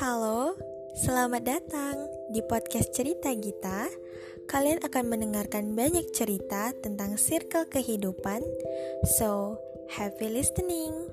Halo, selamat datang di podcast Cerita Gita. Kalian akan mendengarkan banyak cerita tentang circle kehidupan. So, happy listening.